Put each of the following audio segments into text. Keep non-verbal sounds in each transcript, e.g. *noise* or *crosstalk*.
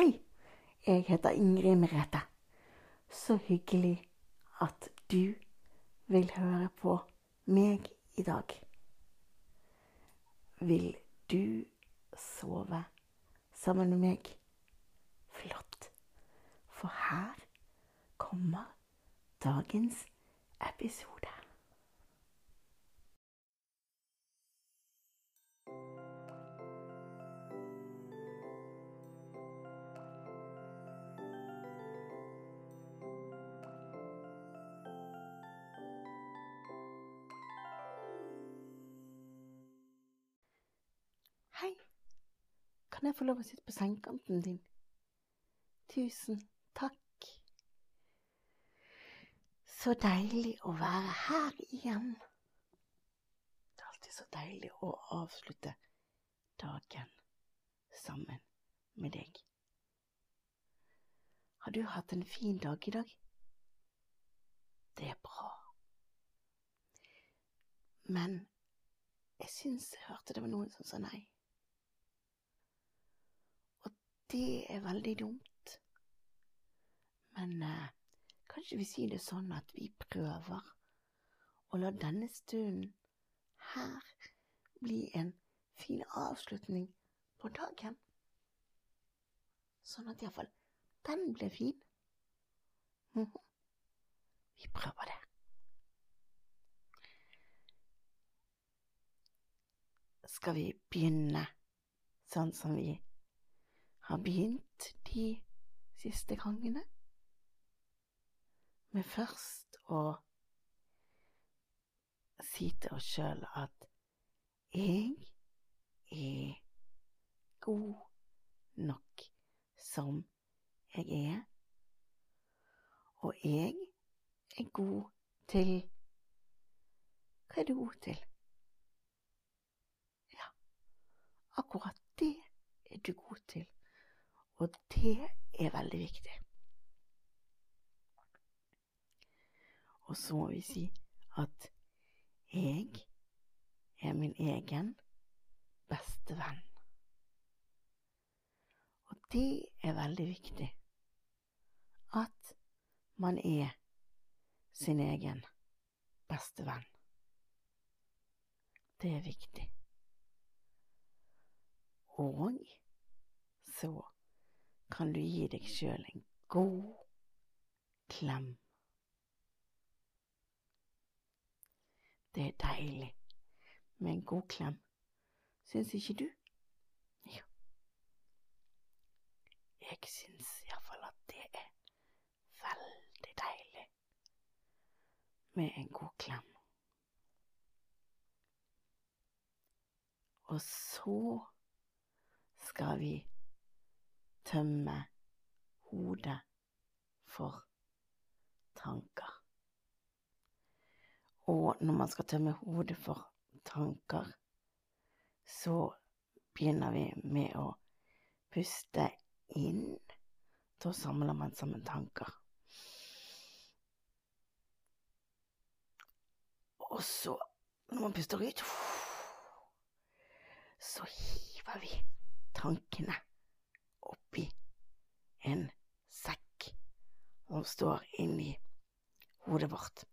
Hei, jeg heter Ingrid Merete. Så hyggelig at du vil høre på meg i dag. Vil du sove sammen med meg? Flott. For her kommer dagens episode. Kan jeg få lov å sitte på sengekanten din? Tusen takk. Så deilig å være her igjen. Det er alltid så deilig å avslutte dagen sammen med deg. Har du hatt en fin dag i dag? Det er bra. Men jeg syns jeg hørte det var noen som sa nei. Det er veldig dumt. Men eh, kanskje vi sier det sånn at vi prøver å la denne stunden her bli en fin avslutning på dagen. Sånn at iallfall den ble fin. Mhm. Vi prøver det. Skal vi begynne sånn som vi har begynt de siste gangene? Med først å si til oss sjøl at jeg er god nok som jeg er, og jeg er god til Hva er du god til? Ja, akkurat det er du god til, og det er veldig viktig. Og så må vi si at jeg er min egen beste venn. Og det er veldig viktig at man er sin egen beste venn. Det er viktig. Og så kan du gi deg sjøl en god klem. Det er deilig med en god klem, syns ikke du? Jo. Jeg syns iallfall at det er veldig deilig med en god klem. Og så skal vi tømme hodet for tanker. Og når man skal tømme hodet for tanker, så begynner vi med å puste inn. Da samler man sammen tanker. Og så, når man puster ut, så hiver vi tankene oppi en sekk som står inni hodet vårt.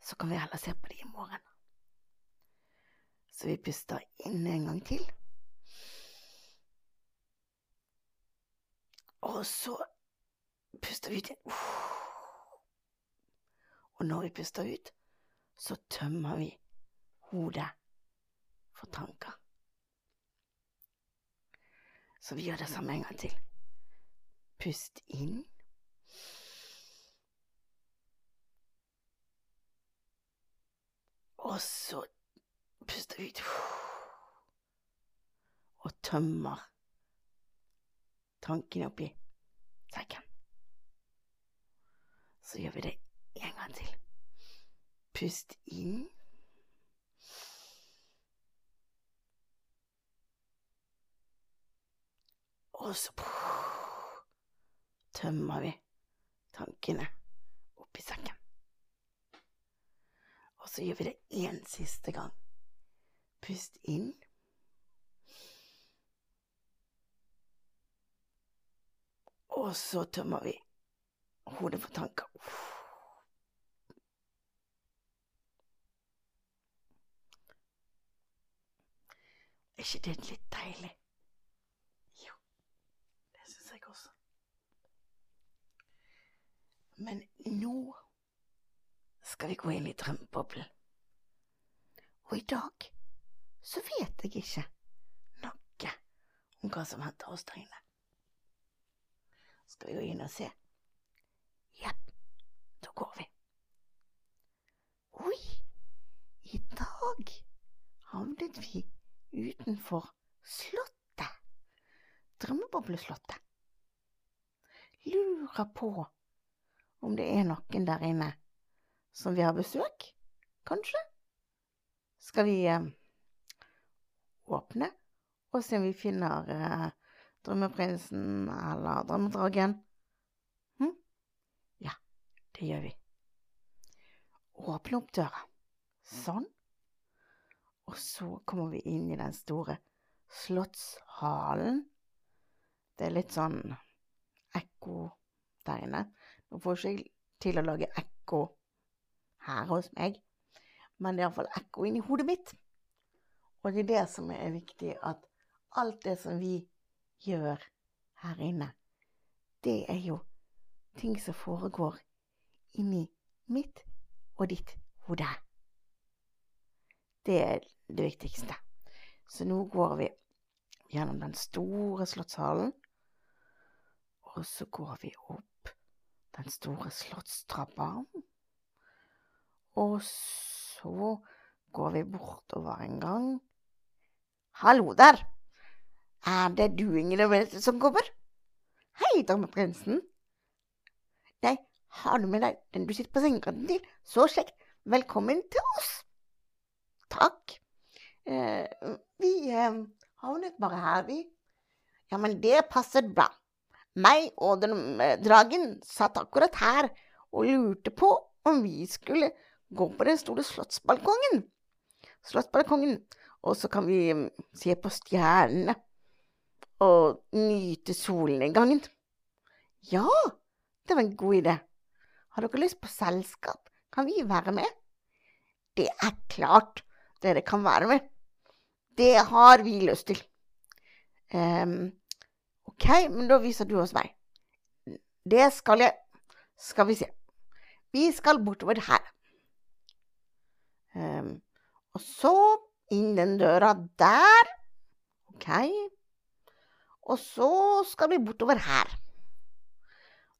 Så kan vi heller se på det i morgen. Så vi puster inn en gang til. Og så puster vi ut igjen. Og når vi puster ut, så tømmer vi hodet for tanker. Så vi gjør det samme en gang til. Pust inn. Og så puster vi ut. Og tømmer tankene oppi sekken. Så gjør vi det en gang til. Pust inn. Og så tømmer vi tankene oppi sekken. Og så gjør vi det én siste gang. Pust inn. Og så tømmer vi hodet for tanker. Er ikke det litt deilig? Jo, det syns jeg også. Men nå skal vi gå inn i drømmeboblen. Og i dag så vet jeg ikke noe om hva som venter oss der inne. Skal vi gå inn og se? Jepp, da går vi. Oi, i dag havnet vi utenfor Slottet. Drømmebobleslottet. Lurer på om det er noen der inne som vi har besøk, kanskje? Skal vi eh, åpne og se om vi finner eh, drømmeprinsen eller drømmedragen? Hm? Ja, det gjør vi. Åpne opp døra. Sånn. Og så kommer vi inn i den store slottshallen. Det er litt sånn ekko der inne. Nå får ikke til å lage ekko her hos meg, men det er iallfall ekko inni hodet mitt. Og det er det som er viktig, at alt det som vi gjør her inne, det er jo ting som foregår inni mitt og ditt hode. Det er det viktigste. Så nå går vi gjennom den store slottshallen, og så går vi opp den store slottstrappa. Og så går vi bortover en gang. Hallo der! Er det du, Ingrid som kommer? Hei, drømmeprinsen. Nei, har du med deg den du sitter på sengekanten til? Så kjekt. Velkommen til oss. Takk. Eh, vi eh, havnet bare her, vi. Ja, men det passet bra. Meg og eh, dragen satt akkurat her og lurte på om vi skulle gå på den store slottsbalkongen. Slottsbalkongen. Og så kan vi mm, se på stjernene og nyte solnedgangen. Ja, det var en god idé. Har dere lyst på selskap? Kan vi være med? Det er klart dere kan være med. Det har vi lyst til. Um, ok, men da viser du oss vei. Det skal jeg Skal vi se. Vi skal bortover her. Um, og så inn den døra der. Ok. Og så skal vi bortover her.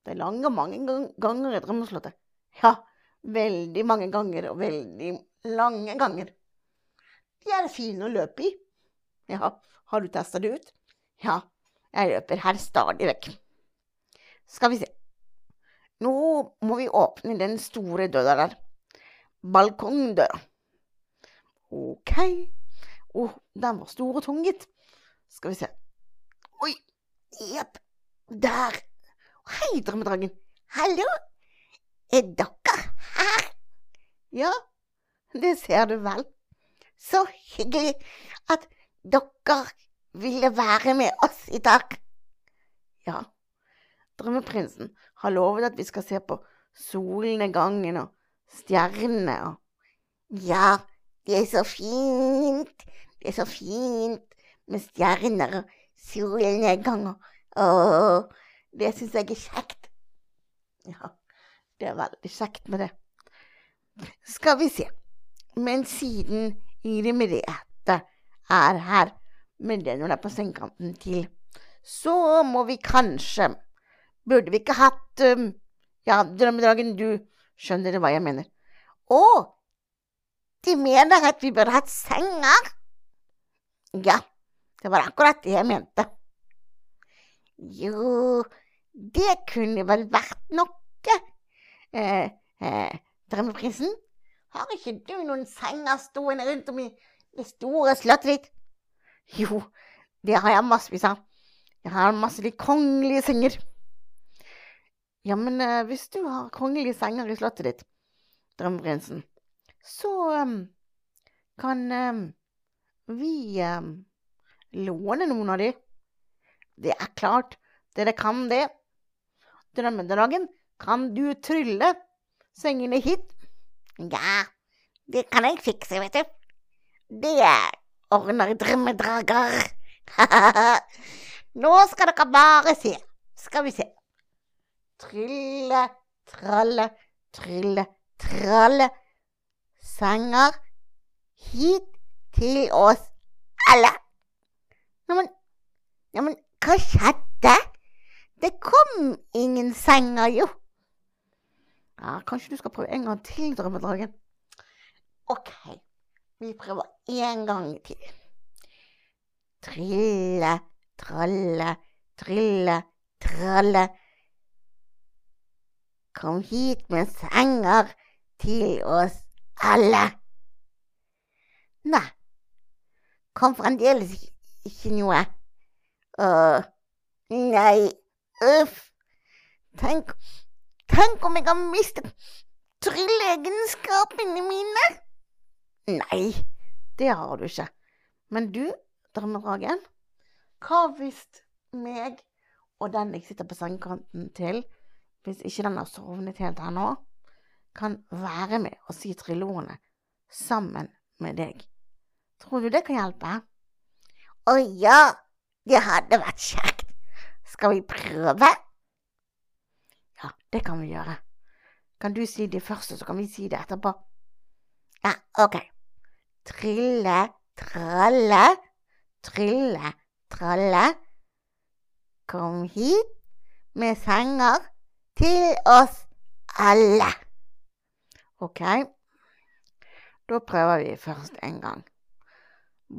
Det er lange mange ganger i Drømmeslottet. Ja, veldig mange ganger og veldig lange ganger. De er fine å løpe i. Ja, har du testa det ut? Ja, jeg løper her stadig vekk. Skal vi se. Nå må vi åpne den store døra der. Balkongdøra. Ok. Å, oh, den var stor og tung, gitt. Skal vi se. Oi. Jepp. Der. Hei, drømmedragen. Hallo. Er dere her? Ja, det ser du vel. Så hyggelig at dere ville være med oss i dag. Ja, drømmeprinsen har lovet at vi skal se på solnedgangen og stjernene og Ja, det er så fint, det er så fint med stjerner og solnedgang og Åh, det syns jeg er kjekt. Ja, det er veldig kjekt med det. Skal vi se. Men siden Ingrid Merete er her med når det er på sengekanten til, så må vi kanskje Burde vi ikke hatt um, Ja, Drømmedragen, du skjønner hva jeg mener. Å, de mener at vi burde hatt senger? Ja, det var akkurat det jeg mente. Jo, det kunne vel vært noe. Eh, eh, Drømmeprinsen? Har ikke du noen senger stående rundt om i det store slottet ditt? Jo, det har jeg massevis av. Jeg har masse de kongelige senger. Ja, men uh, hvis du har kongelige senger i slottet ditt, drømmeprinsen, så um, kan um, vi um, låne noen av de. Det er klart dere kan det. drømmedragen, kan du trylle sengene hit? Ja, det kan jeg fikse, vet du. Det ordner drømmedrager. *laughs* Nå skal dere bare se. Skal vi se. Trylle, tralle, trylle, tralle. Sanger hit til oss alle. Neimen, neimen, hva skjedde? Det kom ingen sanger, jo. Ja, kanskje du skal prøve en gang til, drømmedragen? OK, vi prøver en gang til. Trille, tralle, trille, tralle. Kom hit med sanger til oss alle. Nei, kom fremdeles ikke noe. Uh, nei, uff. Tenk, tenk om jeg har mistet trylleegenskapene mine. Nei, det har du ikke. Men du, drømmedragen, hva hvis meg og den jeg sitter på sengekanten til, hvis ikke den har sovnet helt ennå, kan være med og si trylleordene sammen med deg? Tror du det kan hjelpe? Å ja, det hadde vært kjekt. Skal vi prøve? Ja, det kan vi gjøre. Kan du si det først, så kan vi si det etterpå? Ja, ok. Trille, tralle, trille, tralle. Kom hit med sanger til oss alle. Ok, da prøver vi først en gang.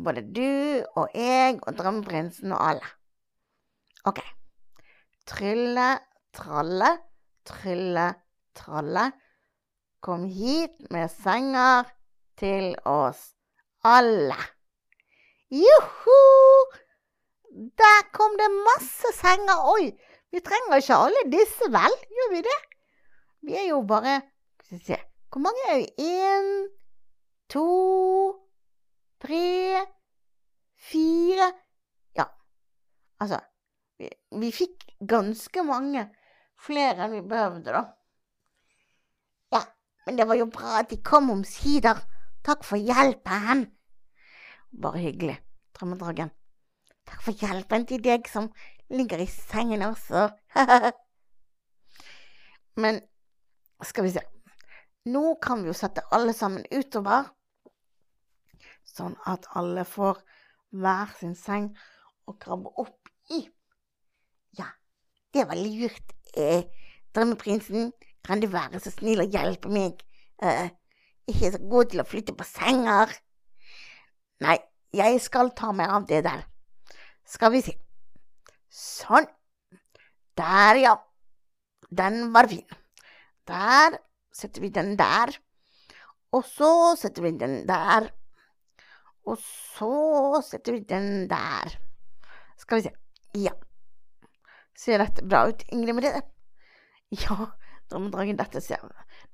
Både du og jeg og drømmeprinsen og alle. Ok. Trylle, tralle, trylle, tralle. Kom hit med senger til oss alle. Juhu! Der kom det masse senger. Oi, vi trenger ikke alle disse, vel? Gjør vi det? Vi er jo bare Hvor mange er vi? Én, to tre, fire Ja, altså vi, vi, fikk ganske mange flere enn vi behøvde, da. Ja, men det var jo bra at de kom omsider. Takk for hjelpen. Bare hyggelig, drømmedragen. Takk for hjelpen til deg som ligger i sengen også. *laughs* men skal vi se Nå kan vi jo sette alle sammen utover sånn at alle får hver sin seng å krabbe opp i. Ja, det var lurt. Eh, drømmeprinsen, kan du være så snill å hjelpe meg? Eh, ikke så god til å flytte på senger. Nei, jeg skal ta meg av det der. Skal vi se. Sånn. Der, ja. Den var fin. Der setter vi den der. Og så setter vi den der. Og så setter vi den der. Skal vi se. Ja. Ser dette bra ut, Ingrid Merete? Ja, drømmedragen, dette ser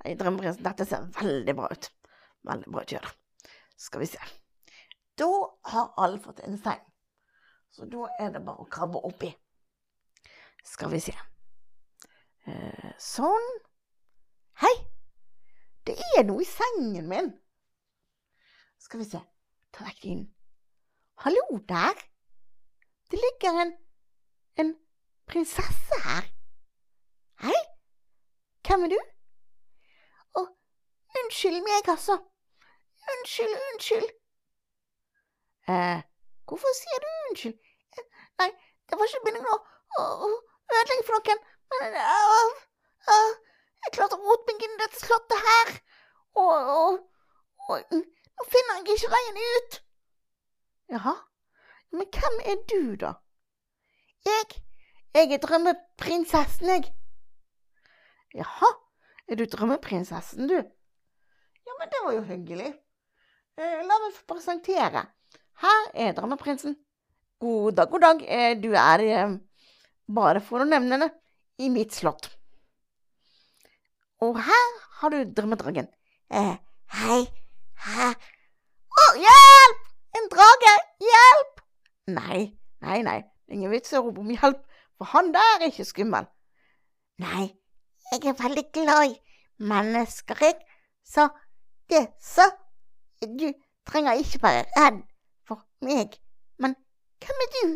Nei, drømmeprinsen, dette ser veldig bra ut. Veldig bra ut, gjøre. Skal vi se. Da har alle fått en seng. Så da er det bare å krabbe oppi. Skal vi se. Eh, sånn. Hei! Det er noe i sengen min. Skal vi se ta vekk dynen. Hallo der! Det ligger en en prinsesse her. Hei, hvem er du? Å, unnskyld meg, altså. Unnskyld, unnskyld. Hvorfor sier du unnskyld? Nei, det var ikke meningen å, ødelegge for noen, men jeg klarte å rote meg inn i dette slottet her, og, nå finner jeg ikke veien ut. Jaha, men hvem er du, da? Jeg, jeg er drømmeprinsessen, jeg. Jaha, er du drømmeprinsessen, du? Ja, men det var jo hyggelig. La meg få presentere. Her er drømmeprinsen. God dag, god dag. Eh, du er, eh, bare for å nevne det, i mitt slott. Og her har du drømmedragen. Eh, hei, Hæ? Å, hjelp! En drage! Hjelp! Nei, nei, nei. Ingen vits i å rope om hjelp, for han der er ikke skummel. Nei, jeg er veldig glad i mennesker, jeg, så det så Du trenger ikke være redd meg, men hvem er du?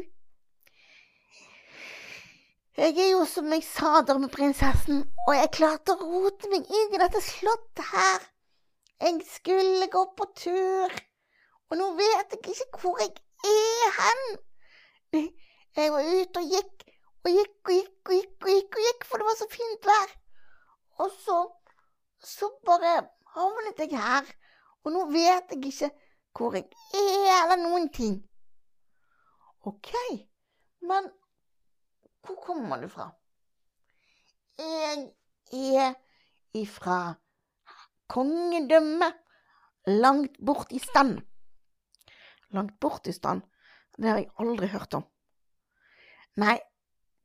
Jeg er jo som jeg sa, drømmeprinsessen, og jeg klarte å rote meg inn i dette slottet her. Jeg skulle gå på tur, og nå vet jeg ikke hvor jeg er hen. Jeg var ute og gikk og gikk og gikk og gikk og gikk, og gikk for det var så fint vær. Og så så bare havnet jeg her, og nå vet jeg ikke hvor jeg er, eller noen ting. OK, men hvor kommer du fra? Jeg er ifra kongedømmet langt bort i stand. Langt bort i stand, det har jeg aldri hørt om. Nei,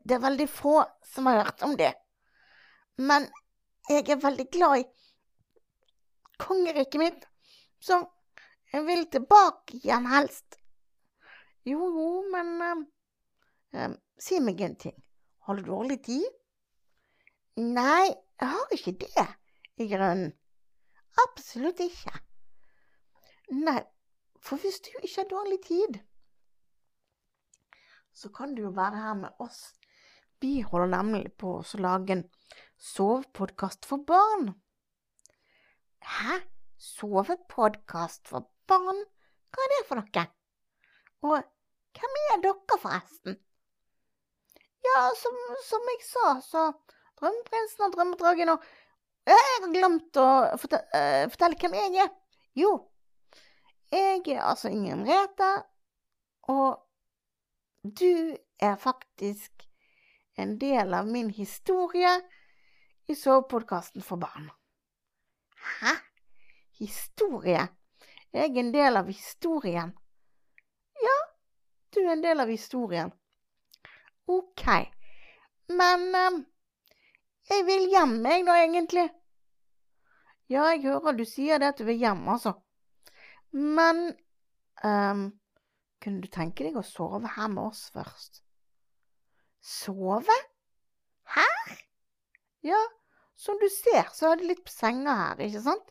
det er veldig få som har hørt om det. Men jeg er veldig glad i kongeriket mitt, så jeg vil tilbake igjen helst. Jo, jo, men uh, uh, si meg en ting. Har du dårlig tid? Nei, jeg har ikke det, i grunnen. Absolutt ikke. Nei, for hvis du ikke har dårlig tid, så kan du jo være her med oss. Vi holder nemlig på å lage en sovepodkast for barn. Hæ? Sovepodkast for barn? Hva er det for noe? Og hvem er dere, forresten? Ja, som, som jeg sa, så Drømmeprinsen og Drømmedragen og Jeg har glemt å uh, fortelle hvem jeg er. Jo, jeg er altså Inger Merete, og du er faktisk en del av min historie i sovepodkasten for barn. Hæ? Historie? Jeg er en del av historien. Ja, du er en del av historien. Ok, men um, jeg vil hjem, jeg da, egentlig. Ja, jeg hører du sier det at du vil hjem, altså. Men um, kunne du tenke deg å sove her med oss først? Sove? Her? Ja, som du ser, så har de litt senger her, ikke sant?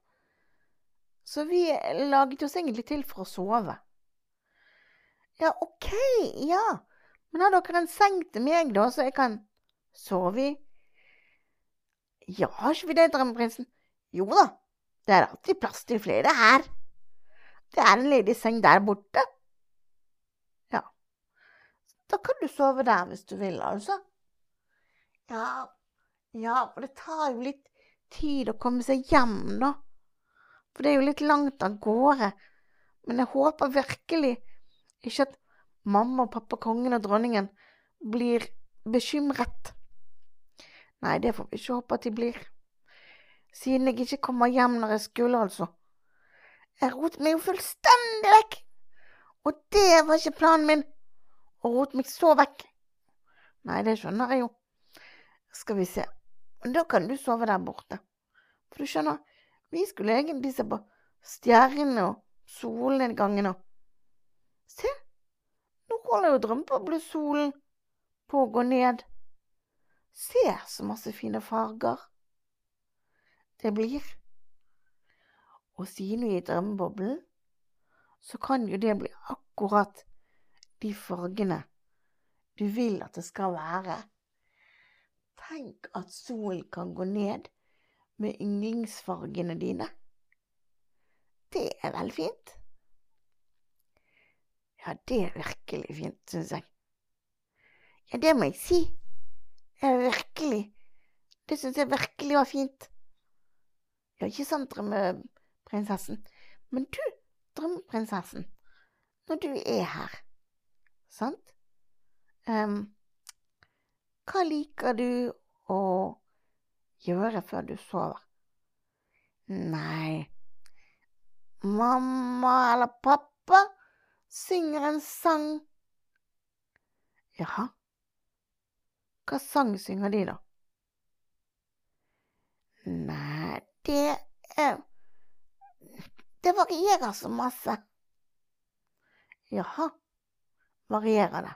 Så vi laget oss egentlig til for å sove. Ja, OK, ja. Men har dere en seng til meg, da, så jeg kan sove i? Ja, har ikke vi det, Drømmeprinsen? Jo da, det er alltid plass til flere her. Det er en ledig seng der borte. Ja, da kan du sove der hvis du vil, altså. Ja, ja, for det tar jo litt tid å komme seg hjem, da. For det er jo litt langt av gårde. Men jeg håper virkelig ikke at mamma og pappa, kongen og dronningen, blir bekymret. Nei, det får vi ikke håpe at de blir. Siden jeg ikke kommer hjem når jeg skulle, altså. Jeg rotet meg jo fullstendig vekk. Og det var ikke planen min, å rote meg så vekk. Nei, det skjønner jeg jo. Skal vi se. Da kan du sove der borte. For du skjønner, vi skulle egentlig se på stjernene og solnedgangen og Se, nå holder jo drømmeboblesolen på å gå ned. Se så masse fine farger det blir. Og siden vi er i drømmeboblen, så kan jo det bli akkurat de fargene du vil at det skal være. Tenk at solen kan gå ned med yndlingsfargene dine. Det er vel fint? Ja, det er virkelig fint, syns jeg. Ja, det må jeg si. Det er virkelig. Det syns jeg virkelig var fint. Ja, ikke sant, drømmeprinsessen? Men du, drømmeprinsessen, når du er her, sant? Um, hva liker du å gjøre før du sover? Nei, mamma eller pappa synger en sang. Jaha, hva sang synger de, da? Nei, det er Det varierer så masse. Jaha, varierer det?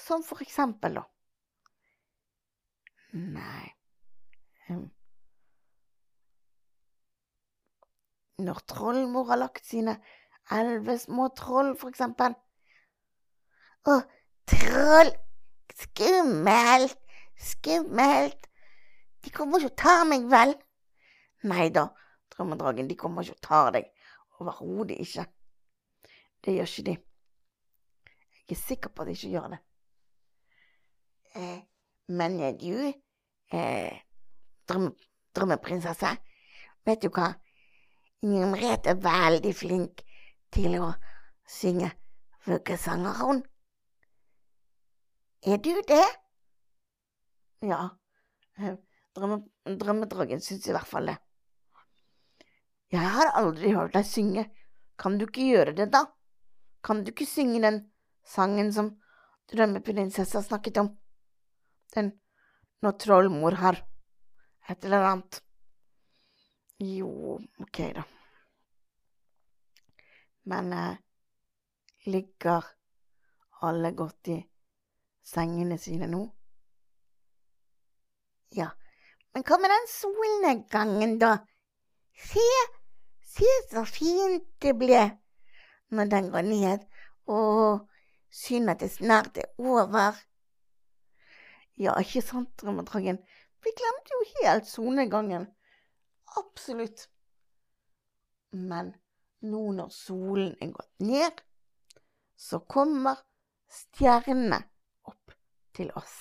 Som for eksempel, da. Nei. Når trollmor har lagt sine elleve små troll, for eksempel. Å, troll! Skummelt! Skummelt! De kommer ikke og tar meg, vel? Nei da, drømmedragen, de kommer ikke og tar deg. Overhodet ikke. Det gjør ikke de. Jeg er sikker på at de ikke gjør det. Eh, men du, eh, drømme, drømmeprinsesse, vet du hva? Inger Merete er veldig flink til å synge vuggesanger, hun. Er du det? Ja, drømme, drømmedragen syns i hvert fall det. Jeg har aldri hørt deg synge. Kan du ikke gjøre det, da? Kan du ikke synge den sangen som drømmeprinsessa snakket om? Den når trollmor har et eller annet. Jo, ok, da. Men eh, ligger alle godt i sengene sine nå? Ja, men hva med den solnedgangen, da? Se, se så fint det ble når den går ned. Å, synd at det snart er over. Ja, ikke sant, Drømmedragen? Vi glemte jo helt solnedgangen. Absolutt. Men nå når solen er gått ned, så kommer stjernene opp til oss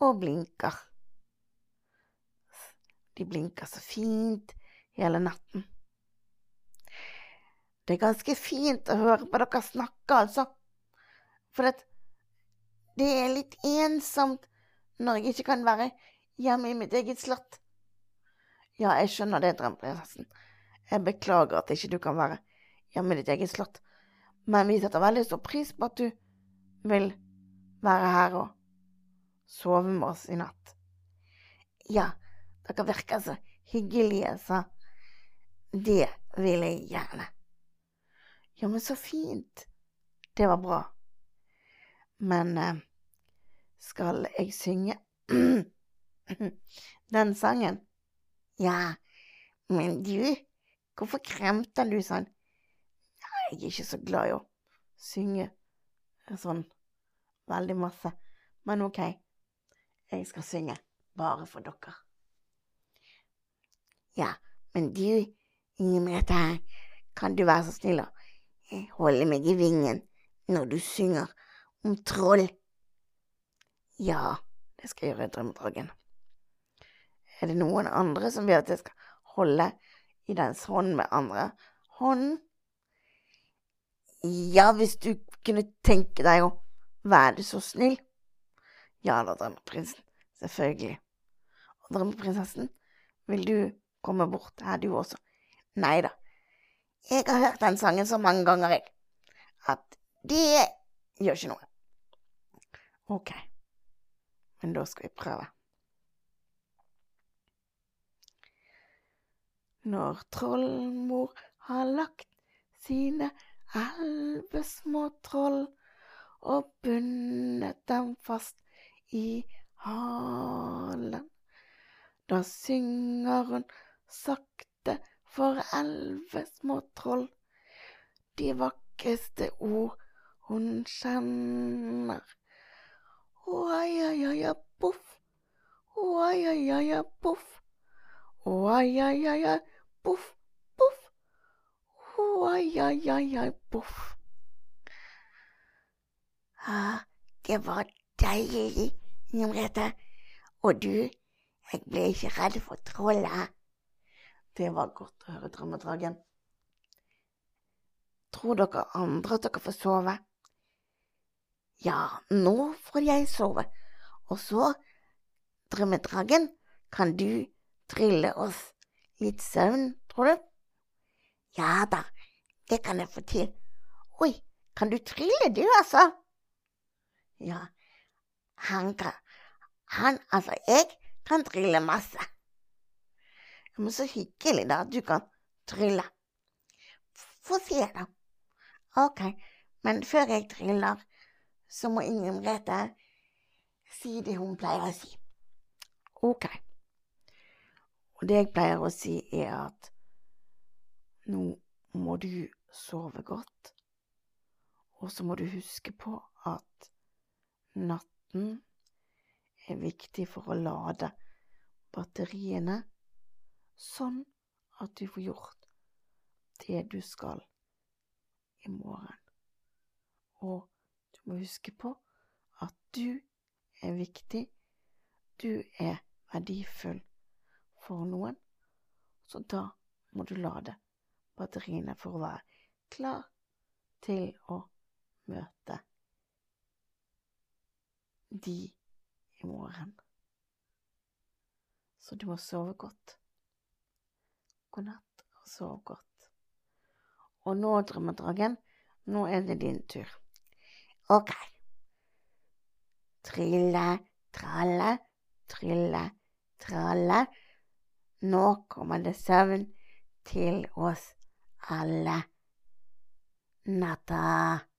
og blinker. De blinker så fint hele natten. Det er ganske fint å høre på dere snakke, altså. For det er litt ensomt når jeg ikke kan være hjemme i mitt eget slott. Ja, jeg skjønner det, drømmeprinsessen. Jeg beklager at ikke du kan være hjemme i ditt eget slott, men vi setter veldig stor pris på at du vil være her og sove med oss i natt. Ja, dere virker så hyggelige, sa det vil jeg gjerne. Ja, men så fint. Det var bra. Men eh, skal jeg synge *clears throat* den sangen? Ja, men du, hvorfor kremter du sånn? Jeg er ikke så glad i å synge sånn veldig masse, men ok, jeg skal synge bare for dere. Ja, men du, Inger Merete, kan du være så snill å holde meg i vingen når du synger om troll? Ja, det skal jeg gjøre i Drømmedragen. Er det noen andre som vil at jeg skal holde i dens hånd med andre hånden? Ja, hvis du kunne tenke deg å være så snill. Ja da, drømmeprinsen. Selvfølgelig. Og drømmeprinsessen, vil du komme bort her, du også? Nei da. Jeg har hørt den sangen så mange ganger, jeg, at det gjør ikke noe. Ok, men da skal vi prøve. Når trollmor har lagt sine elleve små troll og bundet dem fast i halen, da synger hun sakte for elleve små troll de vakreste ord hun kjenner. Oi, poff. Boff, boff. Oi, oi, oi, oi, boff. Ah, det var deilig, Merete. Og du, jeg ble ikke redd for trollet. Det var godt å høre, Drømmedragen. Tror dere andre at dere får sove? Ja, nå får jeg sove. Og så, Drømmedragen, kan du trille oss litt søvn, tror du? Ja da, det kan jeg få til. Oi, kan du trille du, altså? Ja, han kan Han, altså, jeg kan trille masse. Men så hyggelig, da, du kan trille. Få se, da. Ok, men før jeg triller, så må Ingrid Merete si det hun pleier å si. Ok. Og det jeg pleier å si, er at nå må du sove godt, og så må du huske på at natten er viktig for å lade batteriene, sånn at du får gjort det du skal i morgen. Og du må huske på at du er viktig, du er verdifull for noen, så da må du lade batteriene for å være klar til å møte de i morgen. Så du må sove godt. God natt og sov godt. Og nå, drømmedragen, nå er det din tur. Ok. Trille, tralle, trille, tralle. Nå kommer det søvn til oss alle. Natta.